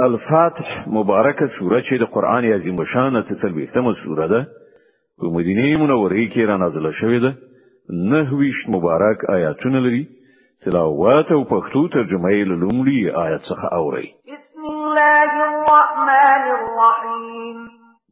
الفتح مبارکه سوره چې د قران عظیم شان ته څلويختمه سوره ده په مدینه منوره کې را نازله شوې ده. نه ویش مبارک آیاتونه لري. تلاوت او پښتو ترجمه یې لومړی آیت څخه اوري بسم الله الرحمن الرحیم.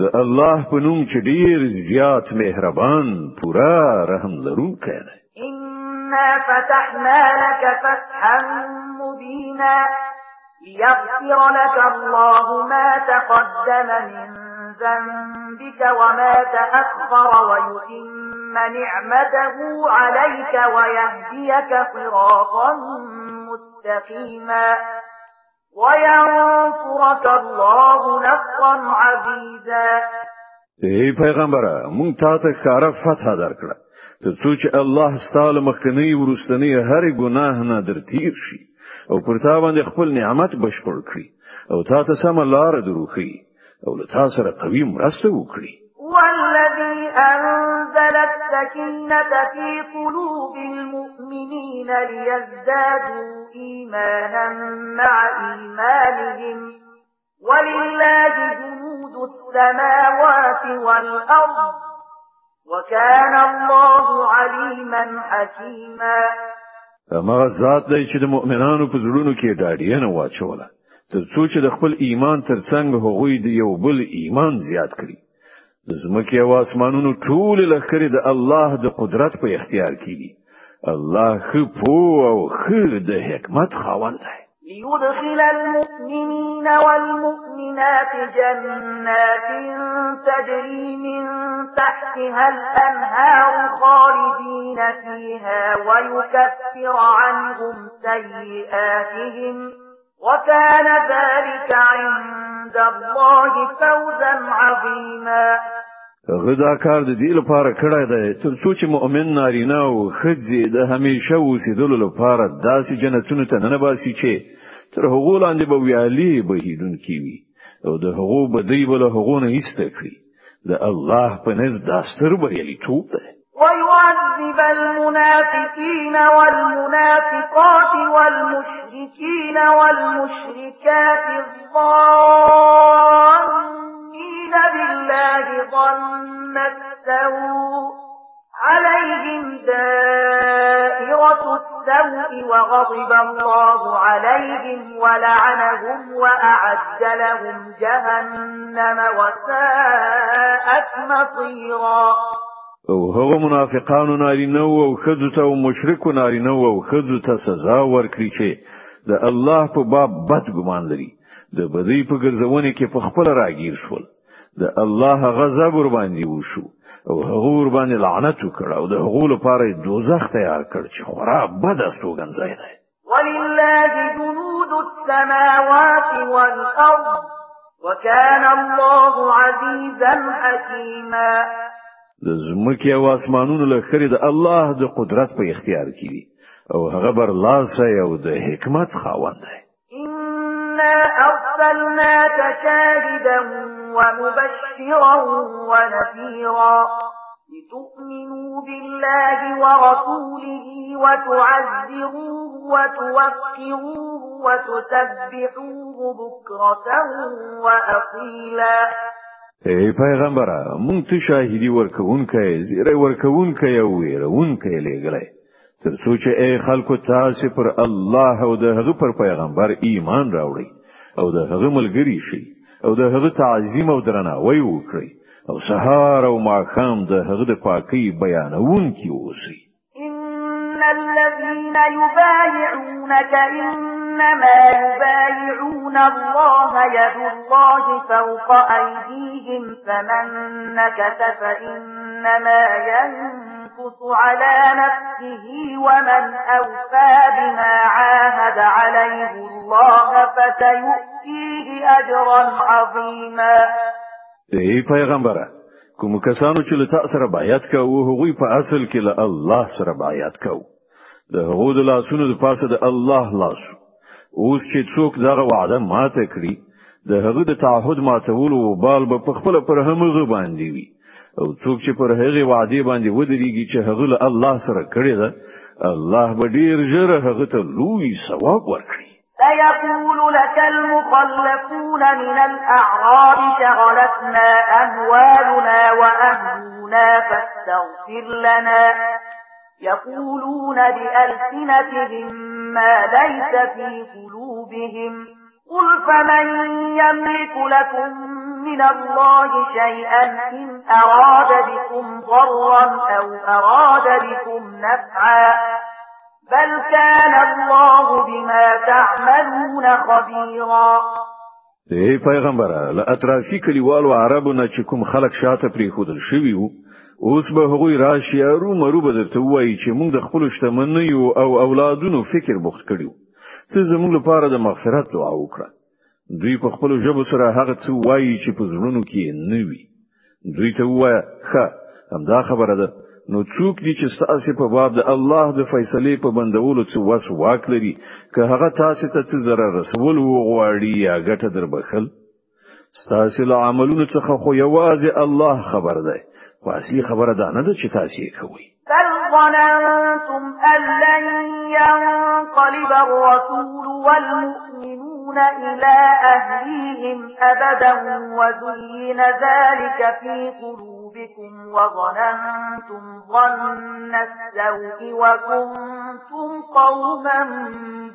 د الله په نوم چې ډیر زیات مهربان پورا رحم لرونکی دی. إنا فتحنا لك فتحا مبينا ليغفر لك الله ما تقدم من ذنبك وما تأخر ويتم نعمته عليك ويهديك صراطا مستقيما. وينصرك الله نصرا عزيزا. ای پیغمبره مونږ تاسو ښکارا فتح درکړه. ترڅو چې الله ستاسو مخکنی ورستنی هر ګناه نه در تیر شي. او پر تا باندې خپل نعمت بشپړ کړي او تاسو سم لار دروښيي او له تاسو سره قوي مرسته وکړي. هو الذي أنزل السكينة في قلوب المؤمنين ليزدادوا إيمانا مع إيمانهم. ولله جنود السماوات والأرض وكان الله عليما حكيما. اما ذات دی چې د مؤمنانو په زړونو کې ډاډینه واچوله. ترڅو چې د خپل ایمان ترڅنګ هغوی د یو بل ایمان زیات کړي. د زمکه او اسمانونو ټول لخرې د الله د قدرت په اختیار کې دي. الله خپو او خیر د حکمت خاوند دی. ليدخل المؤمنين والمؤمنات جنات تجري من تحتها الأنهار خالدين فيها ويكفر عنهم سيئاتهم وكان ذلك عند الله فوزا عظيما. دغه کار د دې لپاره کړه دی تر څو چې مؤمن نارینه او ښځې د همیشه اوسېدلو لپاره داسې جنتونو ته ننباسي چې تر هغو لاندې به ویالي بهیدونکي وي أو د هغو بدی بل هغو نه ایسته کړی د الله په نزد داستر بریالي توپ ده ويعذب المنافقين والمنافقات والمشركين والمشركات الظانين بالله ظن السوء عليهم دائرة السوء وغضب الله عليهم ولعنهم وأعد لهم جهنم وساءت مصيرا. أو هغه منافقانو نارینه أو خځو ته أو مشرکو نارینه أو خځو ته سزا ورکړي چې د الله په باب بد ګمان لري. د بدی په ګرځونه کې په خپل راګیر شول. د الله غضب ور باندې وشو. او هغه ور باندې لعنت وکړ. او د هغه لپاره دوزخ تیار کړ چې خورا بد استوګن ځای دی. ولله جنود السماوات والأرض وكان الله عزيزا حكيما. د زمکه او اسمانونو له خري د الله د قدرت په اختیار کې دي او هغه بر لاسه او د حکمت خاوند دی. إنا أرسلناك شاهدا ومبشرا ونذيرا. لتؤمنوا بالله ورسوله وتعزروه وتوقروه وتسبحوه بكرة وأصيلا. ای پیغمبره مونږ ته شاهدی ورکوونکې زیری ورکوونکې أو ویرونکې لګلې تر څو چې خلکو تاسو پر الله أو د پر پیغمبر ایمان راوړئ أو د ملګری شئ. أو د هغه تعظیم أو درناوی وکړئ. أو سهار أو ماښام د هغه د پاکۍ بیانونکي اوسئ. إن الذين يبايعونك إنما يبايعون الله يد الله فوق أيديهم فمن نكث فإنما ينكث على نفسه ومن أوفى بما عاهد عليه الله فسيؤتيه أجرا عظيما. ای پیغمبره کوم کسانو چې له تاسو سره بیعت کوي هغوی په اصل کې له الله سره بیعت کوي د هغو د لاسونو د پاسه د الله لاس اوس چې څوک دغه وعده ماته کړی د هغه د تعهد ماتولو وبال به په خپل پر همغه باندې وي. او څوک چې پر هغه وعده باندې ودرېږي چې هغه له الله سره کړی ده الله به ډیر ژر هغه ته لوی ثواب ورکړي. سيقول لك المخلفون من الأعراب شغلتنا أموالنا وأهلنا فاستغفر لنا. يقولون بألسنتهم ما ليس في قلوبهم. قل فمن يملك لكم من الله شيئا إن أراد بكم ضرا أو أراد بكم نفعا. بل كان الله بما تعملون خبيرا. ای پیغمبره له اطرافي کلیوالو عربو نه چې کوم خلک شاته پری خودل شوی وو اوس به هغوی راشي ارومرو به درته وایي چې موږ د خپل شتمنیو او اولادونو فکر بوخت کړي وو ته زموږ لپاره د مغفرت دعا وکړه. دوی په خپل ژبه سره هغه څه وایي چې په زړونو کې نه وي. دوی ته وایي ښه همدا خبره ده. نو څوک دي چې ستاسو په باب د الله د فیصلې په بندولو څه وس واک لري که هغه تاسو ته څه ضرر رسول وغواړي یا ګټه دربخښل ستاسو له عملونو څخه خو یوازې الله خبر ده خو اصلي خبره ده نه چې تاسو یې کوي بل ظننتم أن لن ينقلب الرسول والمؤمنون إلى أهليهم أبدا وزين ذلك في قلوبهم بكم وظننتم ظن السوء وكنتم قوما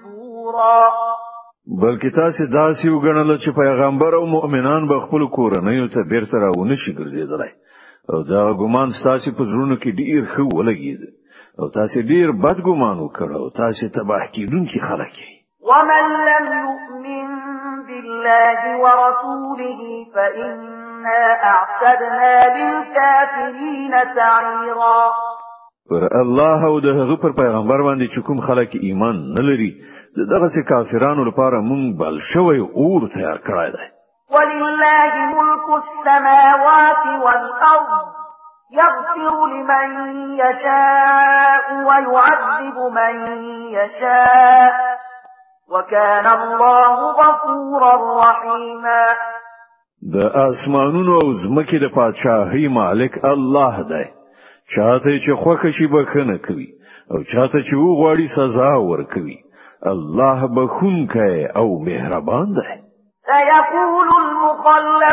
بورا. بلکې تاسو داسې وګڼل چې پیغمبر أو مؤمنان به خپل کورنۍ ته بیرته راونه شي ګرځیدلای او دا ګمان تاسو په زړونو کې ډیر ښه ولګید او تاسو ډیر بد ګمان وکړ او تاسو تباه کیدونکي خلک یې. ومن لم يؤمن بالله ورسوله فإن إنا أعتدنا للكافرين سعيرا. پر الله او د هغه پر پیغمبر باندې چې کوم خلک ایمان نه لري دغسې کافرانو لپاره مونږ بل شوی اور تیار کړی دی ولله ملك السماوات والأرض يغفر لمن يشاء ويعذب من يشاء وكان الله غفورا رحيما. د آسمانونو او زمکې د پادشاهي مالک الله دی. چاته چې خوښ شي بخنه کوي أو چاته چې وغواړي سزا ورکوي. الله بخونکی أو مهربان دی. سيقول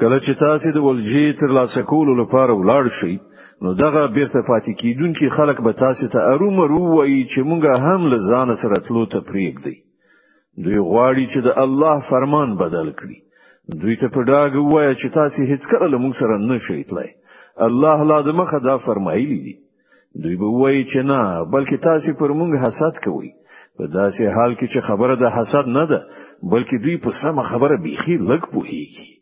کله چې تاسو د ولجې تر لاسه کولو لپاره ولاړ شئ نو دغه بیرته پاتې کیدونکي خلک به تاسو ته ارومرو وایي چې مونږه هم له ځان سره تلو ته پریږدي دوی غواړي چې د الله فرمان بدل کړي. دوی ته په ډاګ وایي چې تاسو هیڅ کله له موږ سره نه شئ تلای. الله لازمه خدا فرمایلی دي. دوی به وایي چې نه بلکې تاسو پر موږ حسد کوئ. په داسې حال کې چې خبره د حسد نه ده بلکې دوی په سمه خبره بيخي لګ پوهیږي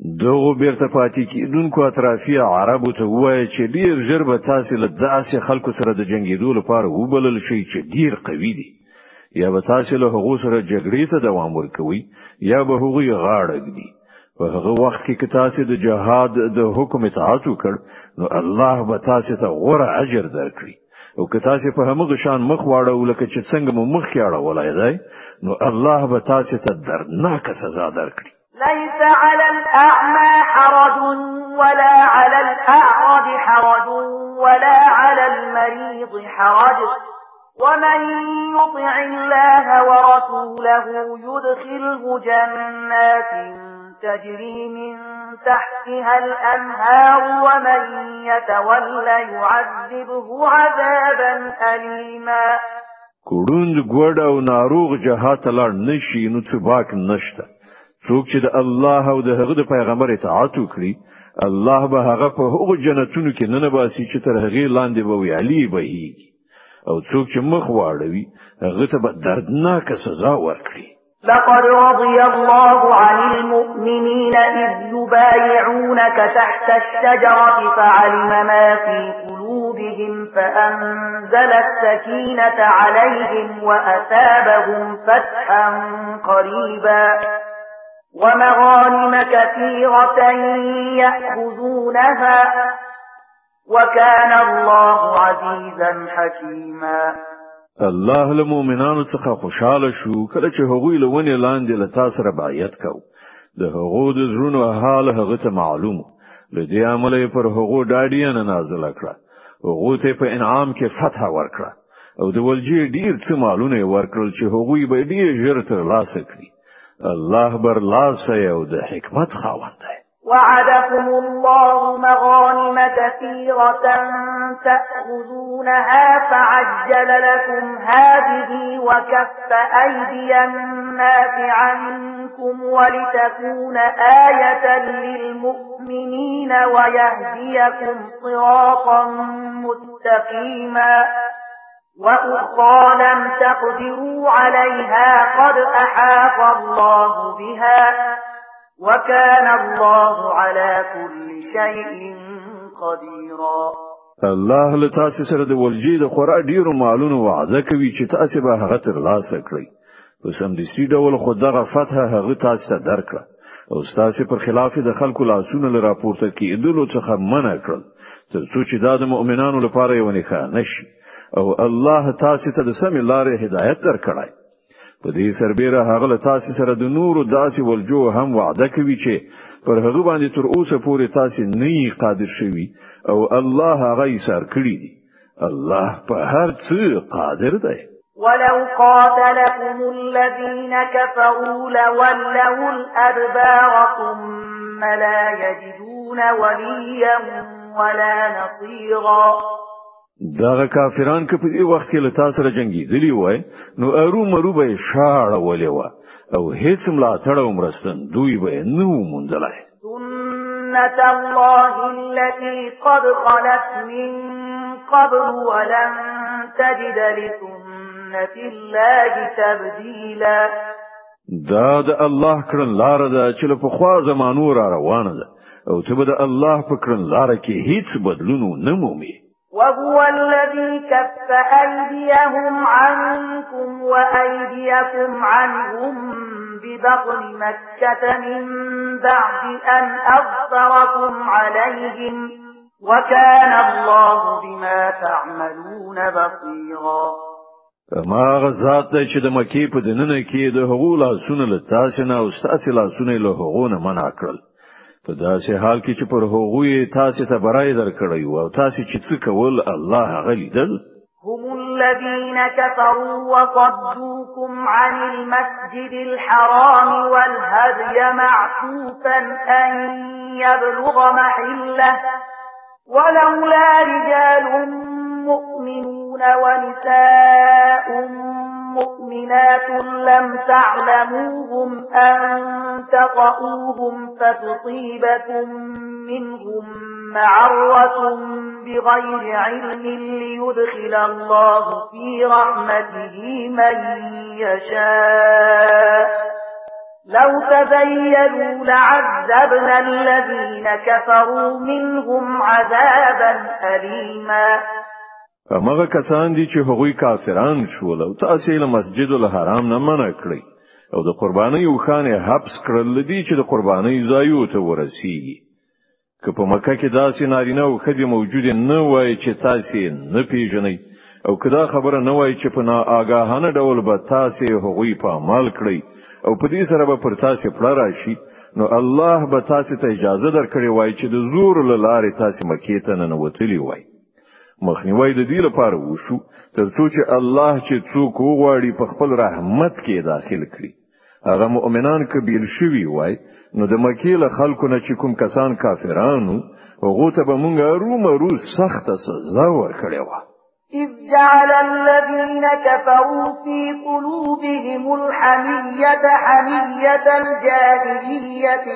دغه بیرته پاتې کیدونکو اطرافي عربو ته وایي چې ډیر ژر به تاسو له ځاسې خلکو سره د جنگیدو لپاره وبلل شي چې ډیر قوي دي. یا به تاسو له هغو سره جګړې ته دوام ورکوي یا به هغوی غاړه ږدي په هغه وخت کې که تاسو د جهاد د حکم اطاعت وکړ نو الله به تاسو ته غوره اجر درکړي. او که تاسو په همغه شان مخ واړو لکه چې څنګه مخکې اړولی دی نو الله به تاسو ته درناکه سزا درکړي ليس على الأعمى حرج ولا على الأعرج حرج ولا على المريض حرج. ومن يطع الله ورسوله يدخله جنات تجري من تحتها الأنهار ومن يتولى يعذبه عذابا أليما. که ړوند ګوډ او ناروغ جهاد لاړ نشي نو څه باک نشته څوک چې د الله او د هغه د پیغمبر اطاعت وکړي الله به هغه په هغو جنتونو کې ننباسي چې تر هغه لاندې به ویالې بهيږي او څوک چې مخ واړوي هغه ته به دردناک سزا ورکړي. لقد رضي الله عن المؤمنين إذ يبايعونك تحت الشجرة فعلم ما في قلوبهم فأنزل السكينة عليهم وأثابهم فتحا قريبا ومغانم كثيرة يأخذونها وكان الله عزيزا حكيما. الله له مؤمنانو څخه خوشاله شو کله چې هغوی له ونې لاندې له تاسو بیعت کو د هغو د زړونو حال هغه ته معلوم له دې عمله پر هغو ډاډیان نازل کړه. هغه ته په انعام کې فتح ورکړه. او د ولجی ډیر څه مالونه ورکړل چې هغوی به ډیر ژر تر لاسه کړي الله بر أو د حکمت خاوند دی. وعدكم الله مغانم كثيرة تأخذونها فعجل لكم هذه وكف أيدي الناس عنكم ولتكون آية للمؤمنين ويهديكم صراطا مستقيما. وأخرى لم تقدروا عليها قد أحاط الله بها وكان الله على كل شيء قديرا. الله له تاسو سره د ولجی د خورا ډیرو مالونو وعده کوي چې تاسو به هغه تر لاسه کړئ. په سمدستي ډول خو دغه فتح هغه تاسو ته درکړه. او تاسو پر خلاف د خلکو لاسونه له راپورته کیدلو څخه منع کړل تر څو چې دا د مؤمنانو لپاره یوه نښه شي او الله تاسو ته د سم لارې هدایت درکړای په دې سربېره هغه تاسو سره د نورو داسې ولجو هم وعده کوي چې پر هغه باندې تر اوسه پورې تاسو نه قادر شوي او الله هغه ایسار کړی دی الله په هر څه قادر دی. ولو قاتلكم الذين كفروا لولوا الأدبار ثم لا يجدون وليا ولا نصيرا دغه کافران که په دې وخت کې له تاسو سره جنگیدلی وای نو ارومرو به شا اړولې و او هیڅ ملاتړ او مرستندوی به نه و موندلای سنت الله التي قد خلت من قبل ولن تجد لسنت الله تبديلا. دا د الله کړنلار ده چې په خوا زمانو را روانه ده. او ته به د الله په کړنلار کې هیڅ بدلون نه مومي وهو الذي كف أيديهم عنكم وأيديكم عنهم ببطن مكة من بعد أن أغفركم عليهم وكان الله بما تعملون بصيرا. ما غزات چې د مکی په دننه کې د هغو لاسونه له تاسو نه أو ستاسو لاسونه له هغو نه منع کړل. په داسې حال کې چې پر هغوی تاسو ته برای درکړی أو تاسو چې څه کول الله غلیدل هم الذين كفروا وصدوكم عن المسجد الحرام والهدي معكوفا أن يبلغ محلة ولولا رجال مؤمنون ونساء مؤمنات لم تعلموهم أن تطؤوهم فتصيبكم منهم معرة بغير علم ليدخل الله في رحمته من يشاء. لو تزيلوا لعذبنا الذين كفروا منهم عذابا أليما. هغه کسان دي چې هغوی کافران شول او تاسو له مسجد الحرام نه منع کړی او د قربانۍ او خانه حبس کړل دي چې د قربانۍ ځایو ته ورسیږي. که په مکه کې داسې نارینه او خځې موجود نه وای چې تاسو نه پیژنئ او کدا خبره نه وای چې په ناآگاهانه ډول به تاسو هغوی په عمل کړی او په دې سره به پر تاسو پړه راشي نو الله به تاسو ته اجازه درکړي وای چې د زور لارې تاسو مکې ته نه وتلی وای مخنیوي د دې لپاره وشو ترڅو چې الله چې څوک وغواړي په خپل رحمت کې داخل کړي. هغه مؤمنان که بېل شوی وای نو د مکی له خلکو نه چې کوم کسان کافرانو هغه ته به مونږ ارومرو سخت سزا ورکړې و إذ جعل الذين كفروا في قلوبهم الحمية حمية الجاهلية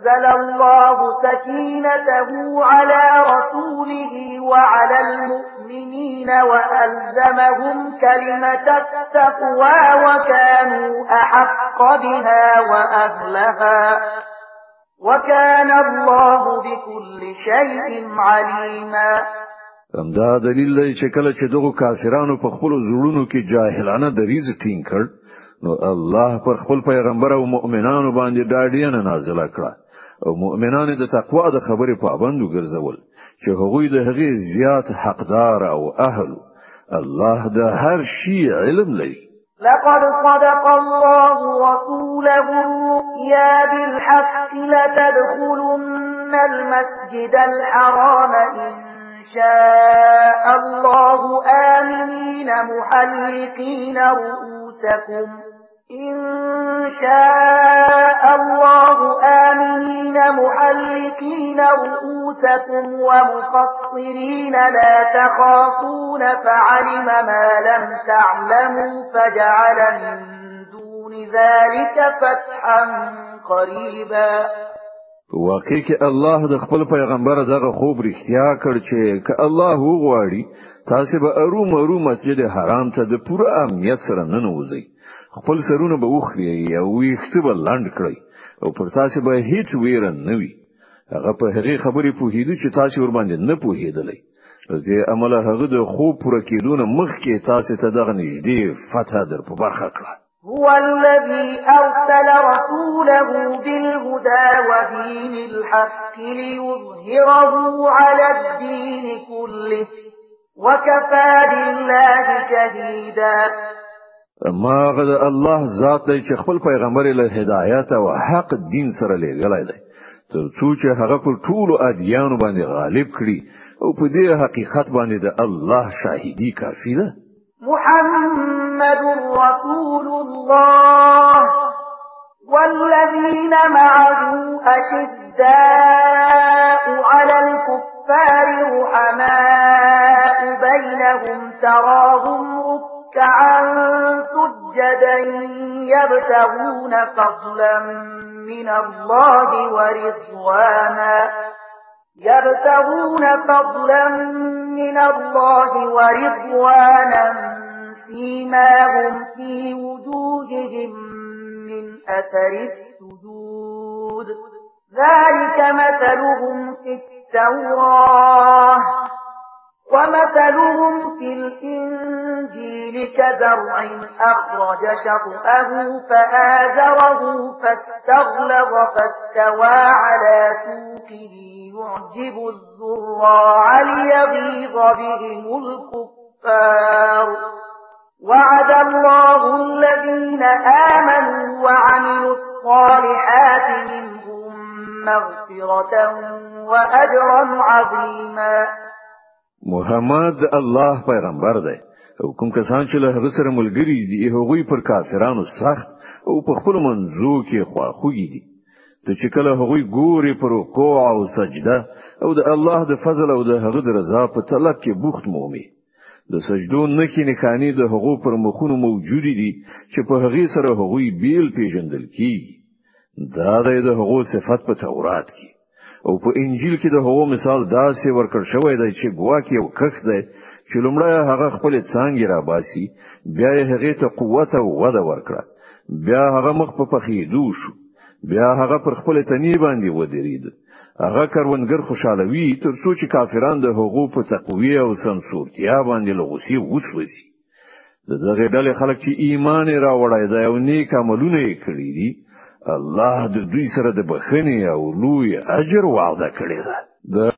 فأنزل الله سكينته على رسوله وعلى المؤمنين وألزمهم كلمة التقوى وكانوا أحق بها وأهلها. وكان الله بكل شيء عليما. همدا دلیل دی چې کله چې دغه کافرانو په خپل زړونو کې جاهلانه دریز ټینګ کړ نو الله پر خپل پیغمبر او مؤمنانو باندې ډاډینه نازله کړه. او مؤمنان د تقوا د خبرې پابند وګرځول چې هغوی د هغې زیات حقدار او اهل الله د هر شي علم لري. لقد صدق الله رسوله الرؤيا بالحق لتدخلن المسجد الحرام إن شاء الله. آمنين محلقين رؤوسكم. شاء الله آمنين محلقين رؤوسكم ومقصرين لا تخافون فعلم ما لم تعلموا فجعل من دون ذلك فتحا قريبا. واقع کې الله د خپل پیغمبر دغه خوب رښتیا کړ چې که الله وغواړي تاسو به ارومرو مسجد حرام ته د پوره امنیت سره ننوځي خپل سرونه به وخري او ویخته به لنډ کړی او پر تاسو به هیڅ ویره نه وي. هغه په هغه خبرې پوهیدو چې تاسو ور باندې نه پوهیدلې دې امله هغه د خوب پوره کېدون مخ کې تاسو ته دغه نږدې فتح در په برخه کړه. هو الذي أرسل رسوله بالهدى ودين الحق ليظهره على الدين كله وكفى بالله شهيدا ما غد الله ذات دی چې خپل پیغمبر له هدایت او حق دین سره لګلای دی. تر څو چې هغه پر ټولو ادیانو باندې غالب کړي او په دې حقیقت باندې د الله شاهدی کافی ده. محمد رسول الله والذين معه أشداء على الكفار رحماء بينهم تراهم ركعا سجدا يبتغون فضلا من الله ورضوانا يبتغون فضلا من الله ورضوانا سيماهم في وجوههم من أثر السجود. ذلك مثلهم في التوراة. ومثلهم في الإنجيل كزرع أخرج شطأه فآزره فاستغلظ فاستوى على سوقه يعجب الزراع ليغيظ بهم الكفار. وعد الله الذين آمنوا وعملوا الصالحات منهم مغفرة وأجرا عظيما. محمد الله پیغمبر دی. او کوم کسان چې له هغه سره ملګری دي هغوی پر کافرانو سخت او په خپل منځو کې خواخوږي دي. ته چې کله هغوی ګوري پر رکوع او سجده او د الله د فضل او د هغه رضا په طلب کې بوخت مومي د سجدو نکې نکانی د هغو پر مخونو موجود دي چې په هغه سره هغوی بیل پیژندل کیږي دا د هغو صفات په تورات کې او په انجیل کې د هغو مثال داسې ورکړ شوی دی چې ګواکې یو کخ دی چې لومړی هغه خپل څانګې را باسي بیا یې هغه ته قوت او وده ورکړه. بیا هغه مخ په پخېدو شو. بیا هغه پر خپل تنی باندې ودرید هغه کروندګر خوشاله وی تر څو چې کافران د حقوق په تقوی او سنسورتیا باندې لغوسی وسوسي دغه ډلې خلک چې ایمان راوړای دا او نیک عملونه یې کړی دي الله د دوی سره د بخښنې او لوی اجر وعده کړی ده